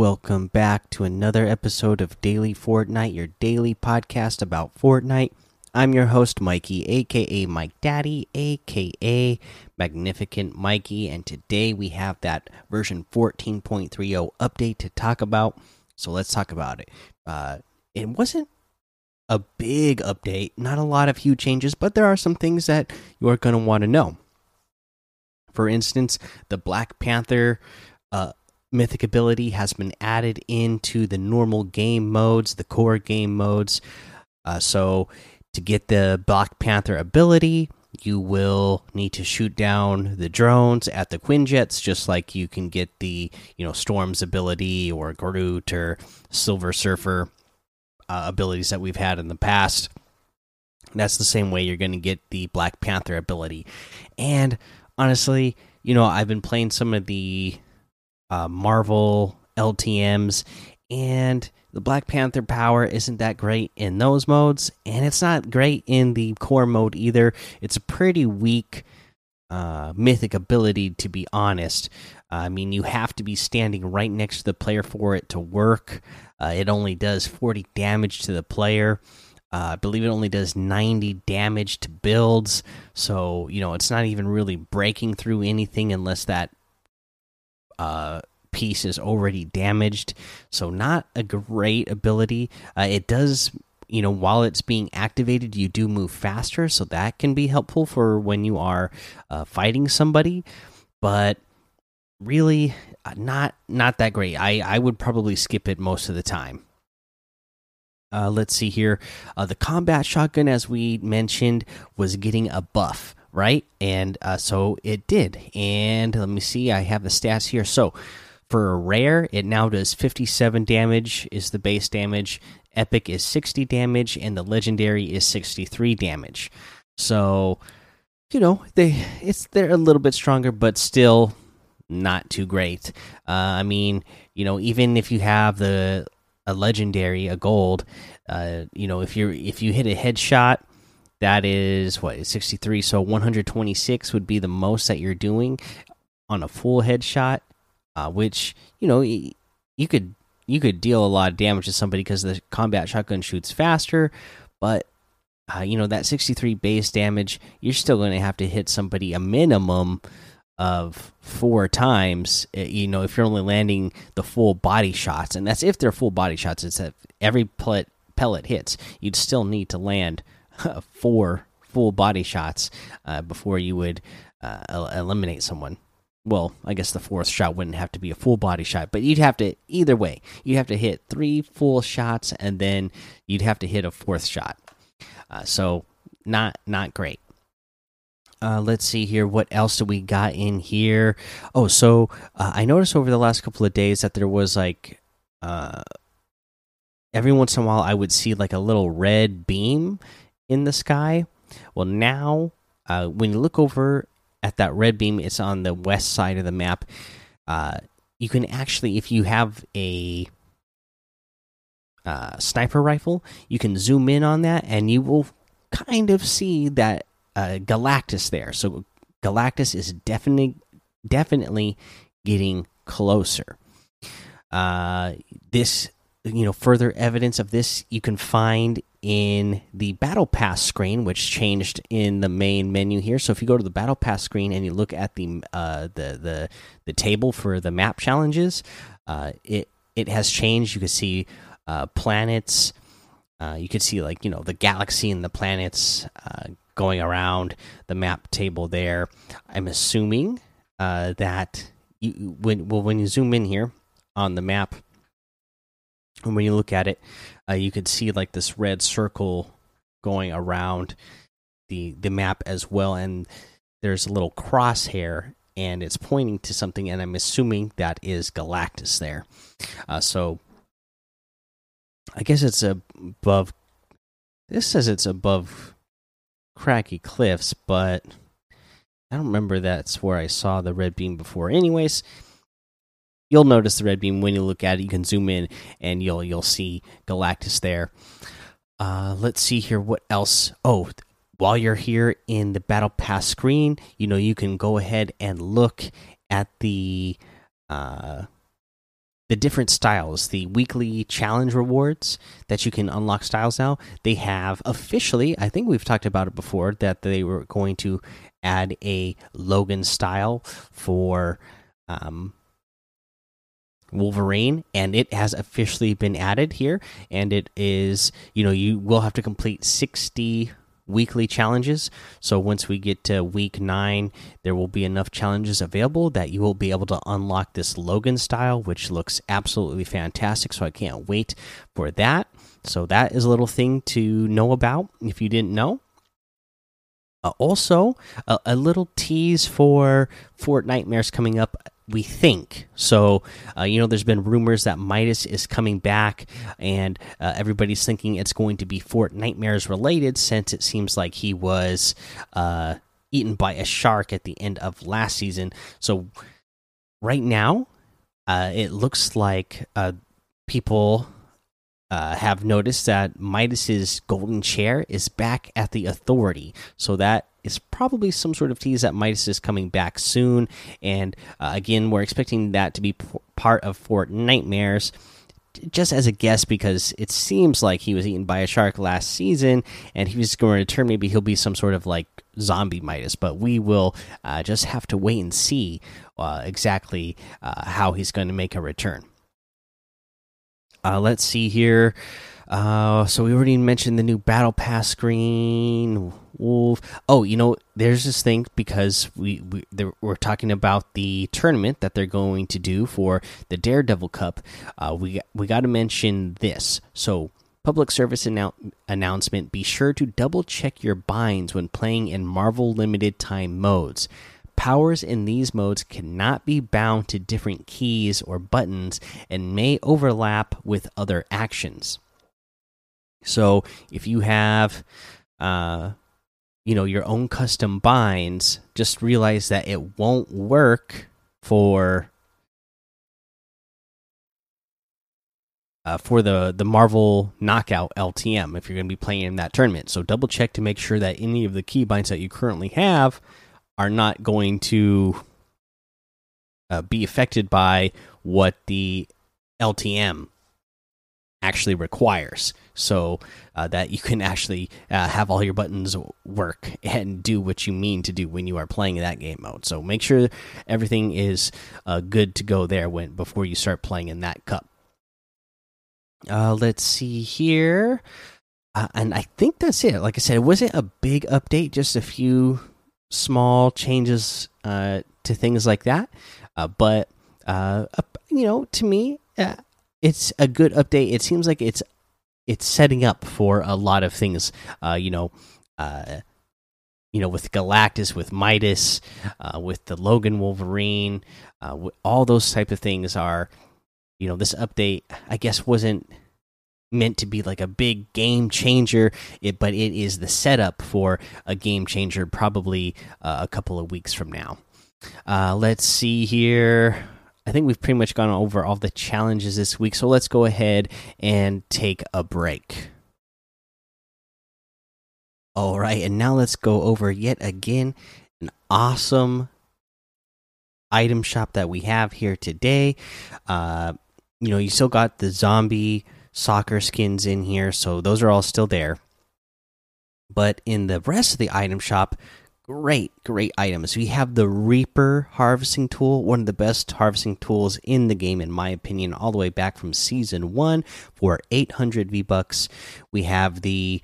Welcome back to another episode of Daily Fortnite, your daily podcast about Fortnite. I'm your host, Mikey, aka Mike Daddy, aka Magnificent Mikey, and today we have that version 14.30 update to talk about. So let's talk about it. Uh, it wasn't a big update, not a lot of huge changes, but there are some things that you are going to want to know. For instance, the Black Panther uh, mythic ability has been added into the normal game modes, the core game modes. Uh, so, to get the Black Panther ability, you will need to shoot down the drones at the Quinjets, just like you can get the you know Storm's ability or Groot or Silver Surfer uh, abilities that we've had in the past. That's the same way you're going to get the Black Panther ability. And honestly, you know, I've been playing some of the uh, Marvel LTMs, and the Black Panther power isn't that great in those modes, and it's not great in the core mode either. It's a pretty weak uh, mythic ability, to be honest. I mean, you have to be standing right next to the player for it to work. Uh, it only does 40 damage to the player. Uh, I believe it only does 90 damage to builds. So, you know, it's not even really breaking through anything unless that uh, piece is already damaged. So, not a great ability. Uh, it does, you know, while it's being activated, you do move faster. So, that can be helpful for when you are uh, fighting somebody. But really, uh, not not that great. I, I would probably skip it most of the time. Uh, let's see here. Uh, the combat shotgun, as we mentioned, was getting a buff, right? And uh, so it did. And let me see. I have the stats here. So for a rare, it now does 57 damage, is the base damage. Epic is 60 damage, and the legendary is 63 damage. So, you know, they it's they're a little bit stronger, but still not too great. Uh, I mean, you know, even if you have the a legendary, a gold. Uh, you know, if you're if you hit a headshot, that is what 63. So 126 would be the most that you're doing on a full headshot, uh, which you know you could you could deal a lot of damage to somebody because the combat shotgun shoots faster, but uh, you know that 63 base damage, you're still going to have to hit somebody a minimum of four times eh, you know if you're only landing the full body shots and that's if they're full body shots it's that every pellet pellet hits you'd still need to land four full body shots uh, before you would uh, eliminate someone well i guess the fourth shot wouldn't have to be a full body shot but you'd have to either way you'd have to hit three full shots and then you'd have to hit a fourth shot uh, so not not great uh, let's see here. What else do we got in here? Oh, so uh, I noticed over the last couple of days that there was like uh, every once in a while I would see like a little red beam in the sky. Well, now uh, when you look over at that red beam, it's on the west side of the map. Uh, you can actually, if you have a uh, sniper rifle, you can zoom in on that, and you will kind of see that uh, Galactus there. So Galactus is definitely definitely getting closer. Uh, this you know further evidence of this you can find in the battle pass screen which changed in the main menu here. So if you go to the battle pass screen and you look at the uh, the the the table for the map challenges uh, it it has changed. You can see uh, planets. Uh, you can see like you know the galaxy and the planets uh, going around the map table there. I'm assuming uh, that you, when well when you zoom in here on the map, and when you look at it, uh, you can see like this red circle going around the the map as well, and there's a little crosshair and it's pointing to something, and I'm assuming that is Galactus there. Uh, so I guess it's above. This says it's above Craggy Cliffs, but I don't remember that's where I saw the red beam before. Anyways, you'll notice the red beam when you look at it. You can zoom in and you'll you'll see Galactus there. Uh, let's see here. What else? Oh, while you're here in the battle pass screen, you know you can go ahead and look at the uh, the different styles, the weekly challenge rewards that you can unlock styles now, they have officially, I think we've talked about it before, that they were going to add a Logan style for um, Wolverine, and it has officially been added here. And it is, you know, you will have to complete 60 weekly challenges. So once we get to week nine, there will be enough challenges available that you will be able to unlock this Logan style, which looks absolutely fantastic. So I can't wait for that. So that is a little thing to know about if you didn't know. Uh, also, a, little tease for Fortnitemares coming up we think. So, uh, you know, there's been rumors that Midas is coming back, and uh, everybody's thinking it's going to be Fortnitemares related since it seems like he was uh, eaten by a shark at the end of last season. So, right now, uh, it looks like people. Uh, have noticed that Midas's golden chair is back at the authority, so that is probably some sort of tease that Midas is coming back soon. And uh, again, we're expecting that to be part of Fortnitemares, Just as a guess, because it seems like he was eaten by a shark last season, and he was going to return. Maybe he'll be some sort of like zombie Midas, but we will uh, just have to wait and see uh, exactly uh, how he's going to make a return. Uh, let's see here. Uh, so we already mentioned the new battle pass screen. Wolf. Oh, you know, there's this thing because we, we we're talking about the tournament that they're going to do for the Daredevil Cup. Uh, we we got to mention this. So public service annou announcement: Be sure to double check your binds when playing in Marvel limited time modes. Powers in these modes cannot be bound to different keys or buttons and may overlap with other actions. So if you have, uh, you know, your own custom binds, just realize that it won't work for uh, for the the Marvel Knockout LTM if you're going to be playing in that tournament. So double check to make sure that any of the keybinds that you currently have are not going to uh, be affected by what the LTM actually requires. So uh, that you can actually uh, have all your buttons work and do what you mean to do when you are playing that game mode. So make sure everything is uh, good to go there when before you start playing in that cup. Uh, let's see here. Uh, and i think that's it. Like i said it wasn't a big update? Just a few small changes uh, to things like that but you know to me it's a good update. It seems like it's it's setting up for a lot of things. Uh, you know, uh, you know, with Galactus, with Midas, uh, with the Logan Wolverine, uh, all those type of things are, you know, this update I guess wasn't meant to be like a big game changer, it, but it is the setup for a game changer probably uh, a couple of weeks from now. Uh, let's see here. I think we've pretty much gone over all the challenges this week. So let's go ahead and take a break. All right, and now let's go over yet again an awesome item shop that we have here today. Uh, you know, you still got the zombie soccer skins in here, so those are all still there. But in the rest of the item shop, great, great items. We have the Reaper harvesting tool, one of the best harvesting tools in the game, in my opinion, all the way back from season one for 800 V bucks. We have the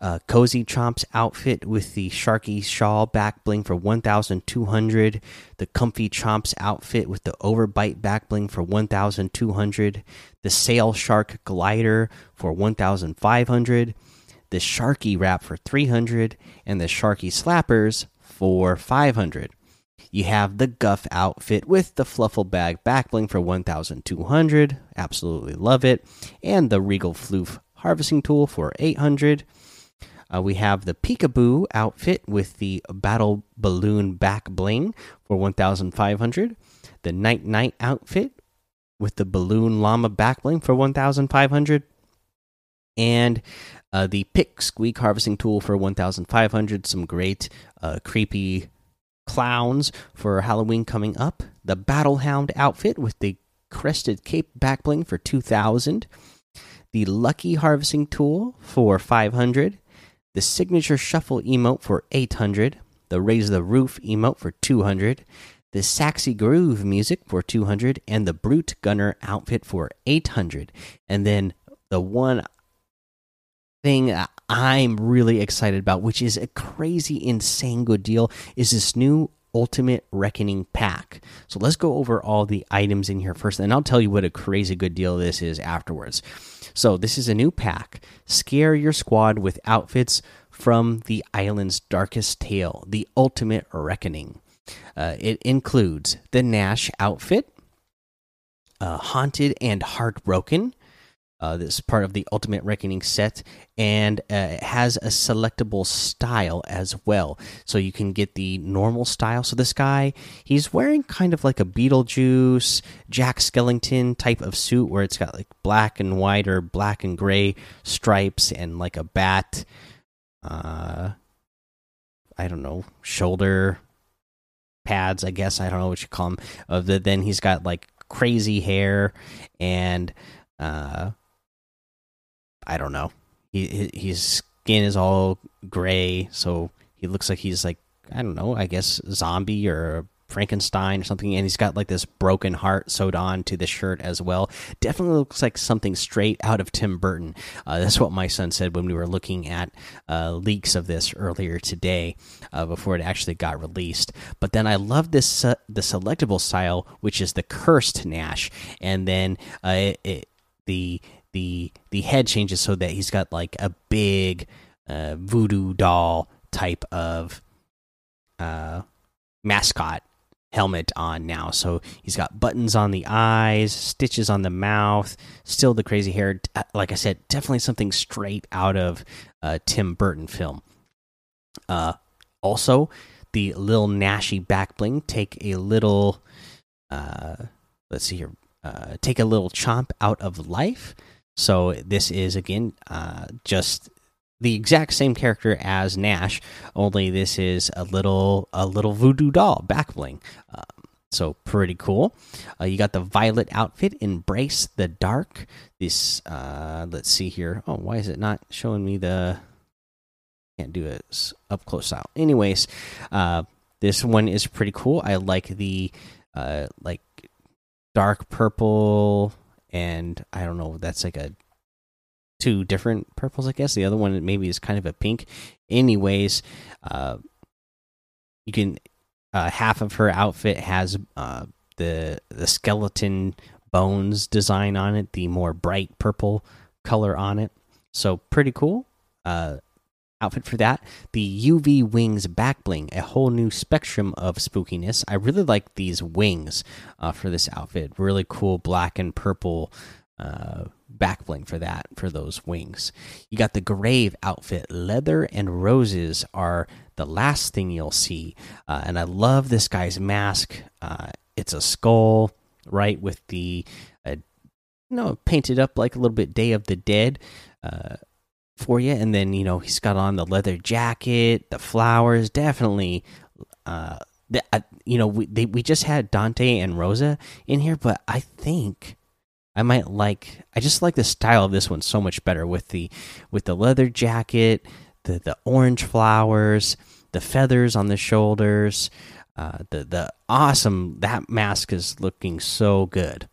uh, Cozy Chomps outfit with the Sharky Shawl back bling for 1,200. The Comfy Chomps outfit with the Overbite back bling for 1,200. The Sail Shark glider for 1,500 the Sharky wrap for 300 and the Sharky slappers for 500. You have the Guff outfit with the Fluffle bag backbling for 1200. Absolutely love it. And the Regal Floof harvesting tool for 800. Uh, we have the Peekaboo outfit with the Battle Balloon back bling for 1500. The Night Night outfit with the Balloon Llama back bling for 1500. And uh, the pick squeak harvesting tool for 1500 some great uh, creepy clowns for halloween coming up the battle hound outfit with the crested cape back bling for 2000, the lucky harvesting tool for 500, the signature shuffle emote for 800, the raise the roof emote for 200, the Saxy Groove music for 200, and the Brute Gunner outfit for 800. And then the one thing I'm really excited about, which is a crazy, insane good deal, is this new Ultimate Reckoning pack. So let's go over all the items in here first, and I'll tell you what a crazy good deal this is afterwards. So, this is a new pack. Scare your squad with outfits from the island's darkest tale, the Ultimate Reckoning. Uh, it includes the Nash outfit, uh, Haunted and Heartbroken, uh, this is part of the Ultimate Reckoning set, and uh, it has a selectable style as well. So you can get the normal style. So this guy, he's wearing kind of like a Beetlejuice, Jack Skellington type of suit, where it's got like black and white or black and gray stripes and like a bat. Uh, I don't know, shoulder pads. I guess I don't know what you call them. Of the then he's got like crazy hair and uh I don't know. He his skin is all gray, so he looks like he's like I don't know. I guess zombie or Frankenstein or something, and he's got like this broken heart sewed on to the shirt as well. Definitely looks like something straight out of Tim Burton. Uh, that's what my son said when we were looking at uh, leaks of this earlier today, uh, before it actually got released. But then I love this uh, the selectable style, which is the cursed Nash, and then uh, it, it, the the the head changes so that he's got like a big uh, voodoo doll type of uh, mascot helmet on now. So he's got buttons on the eyes, stitches on the mouth, still the crazy hair. Uh, like I said, definitely something straight out of a Tim Burton film. Uh, also, the little Nashy back bling take a little. Uh, let's see here. Uh, take a little chomp out of life. So this is again uh, just the exact same character as Nash, only this is a little a little voodoo doll back bling. Um, so pretty cool. Uh, you got the violet outfit, embrace the dark. This uh, let's see here. Oh, why is it not showing me the? Can't do it up close style. Anyways, uh, this one is pretty cool. I like the uh, like dark purple and I don't know. That's like a two different purples, I guess. The other one maybe is kind of a pink. Anyways, uh, you can uh, half of her outfit has uh, the the skeleton bones design on it, the more bright purple color on it. So pretty cool. Uh, outfit for that. The UV wings back bling, a whole new spectrum of spookiness. I really like these wings uh, for this outfit. Really cool black and purple uh, back bling for that for those wings. You got the grave outfit. Leather and roses are the last thing you'll see, uh, and I love this guy's mask. Uh, it's a skull, right, with the uh, you know painted up like a little bit Day of the Dead. For you. And then you know he's got on the leather jacket, the flowers. Definitely, uh, the, uh, you know we they, we just had Dante and Rosa in here, but I think I might like. I just like the style of this one so much better with the with the leather jacket, the the orange flowers, the feathers on the shoulders. Uh, the the awesome that mask is looking so good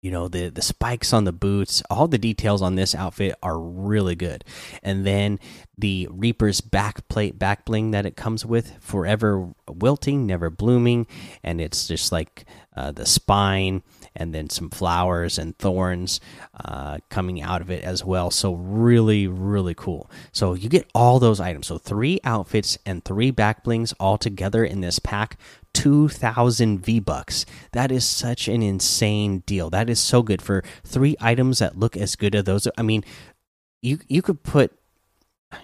you know the the spikes on the boots all the details on this outfit are really good. And then the reaper's back plate back bling that it comes with forever wilting never blooming. And it's just like uh, the spine and then some flowers and thorns uh, coming out of it as well. So really really cool. So you get all those items. So three outfits and three back blings all together in this pack 2000 V bucks. That is such an insane deal. That is so good for three items that look as good as those. I mean, you you could put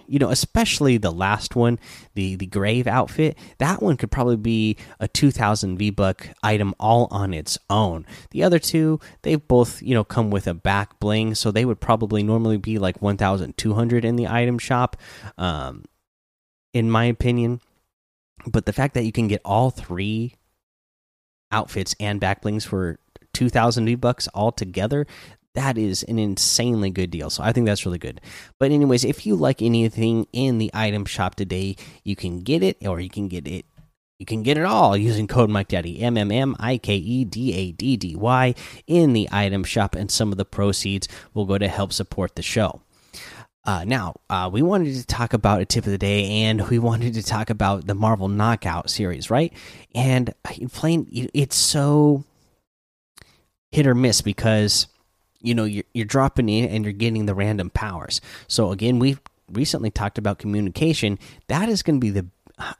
you know, especially the last one, the the grave outfit, that one could probably be a 2000 V buck item all on its own. The other two, they both, you know, come with a back bling, so they would probably normally be like 1200 in the item shop. Um in my opinion, but the fact that you can get all three outfits and back blings for 2,000 V bucks altogether. That is an insanely good deal. So I think that's really good. But, anyways, if you like anything in the item shop today, you can get it or you can get it you can get it all using code Mike Daddy M M M I K E D A D D Y in the item shop, and some of the proceeds will go to help support the show. Uh, now, uh, we wanted to talk about a tip of the day, and we wanted to talk about the Marvel Knockout series, right? And playing, it's so hit or miss because you know you're, you're dropping in and you're getting the random powers. So again, we've recently talked about communication. That is going to be the,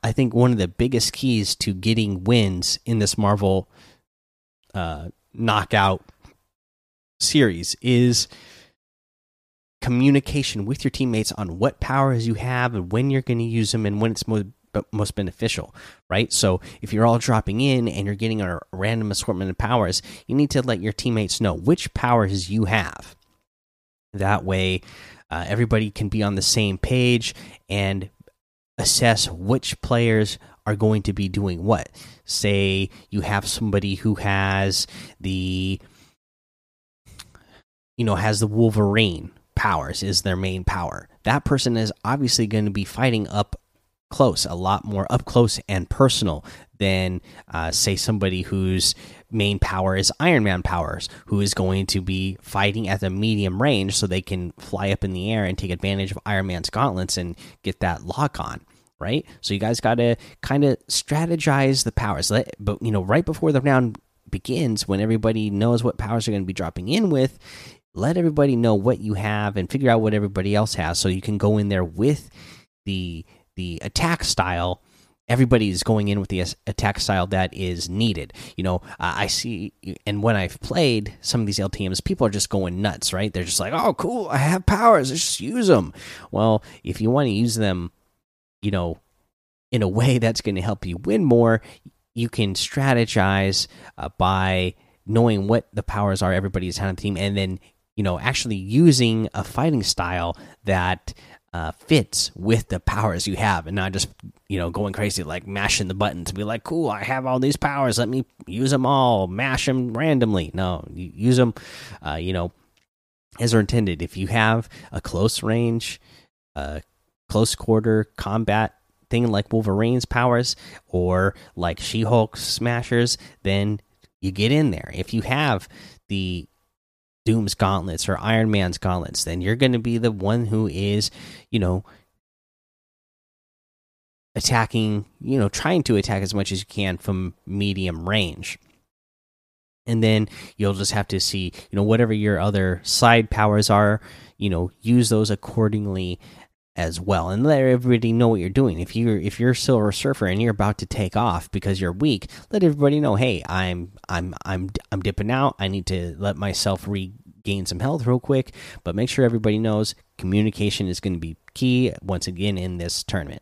I think, one of the biggest keys to getting wins in this Marvel uh, Knockout series is communication with your teammates on what powers you have and when you're going to use them and when it's most most beneficial, right? So if you're all dropping in and you're getting a random assortment of powers, you need to let your teammates know which powers you have. That way, uh, everybody can be on the same page and assess which players are going to be doing what. Say you have somebody who has the you know has the Wolverine powers is their main power. That person is obviously going to be fighting up close, a lot more up close and personal than, uh, say, somebody whose main power is Iron Man powers, who is going to be fighting at the medium range so they can fly up in the air and take advantage of Iron Man's gauntlets and get that lock on. Right, so you guys got to kind of strategize the powers. Let, but you know, right before the round begins, when everybody knows what powers are going to be dropping in with, let everybody know what you have and figure out what everybody else has so you can go in there with the the attack style. Everybody is going in with the attack style that is needed. You know uh, i see and when i've played some of these ltms people are just going nuts right? They're just like oh cool i have powers let's just use them well if you want to use them you know in a way that's going to help you win more you can strategize uh, by knowing what the powers are everybody's on the team and then you know, actually using a fighting style that uh, fits with the powers you have, and not just you know going crazy like mashing the buttons. To be like, cool, I have all these powers. Let me use them all. Mash them randomly. No, use them. Uh, you know, as they're intended. If you have a close range, uh, close quarter combat thing like Wolverine's powers or like She Hulk smashers, then you get in there. If you have the Doom's gauntlets or Iron Man's gauntlets, then you're going to be the one who is, you know, attacking, you know, trying to attack as much as you can from medium range. And then you'll just have to see, you know, whatever your other side powers are, you know, use those accordingly as well and let everybody know what you're doing. If you're if you're silver surfer and you're about to take off because you're weak let everybody know hey i'm i'm i'm i'm dipping out. I need to let myself regain some health real quick. But make sure everybody knows communication is going to be key once again in this tournament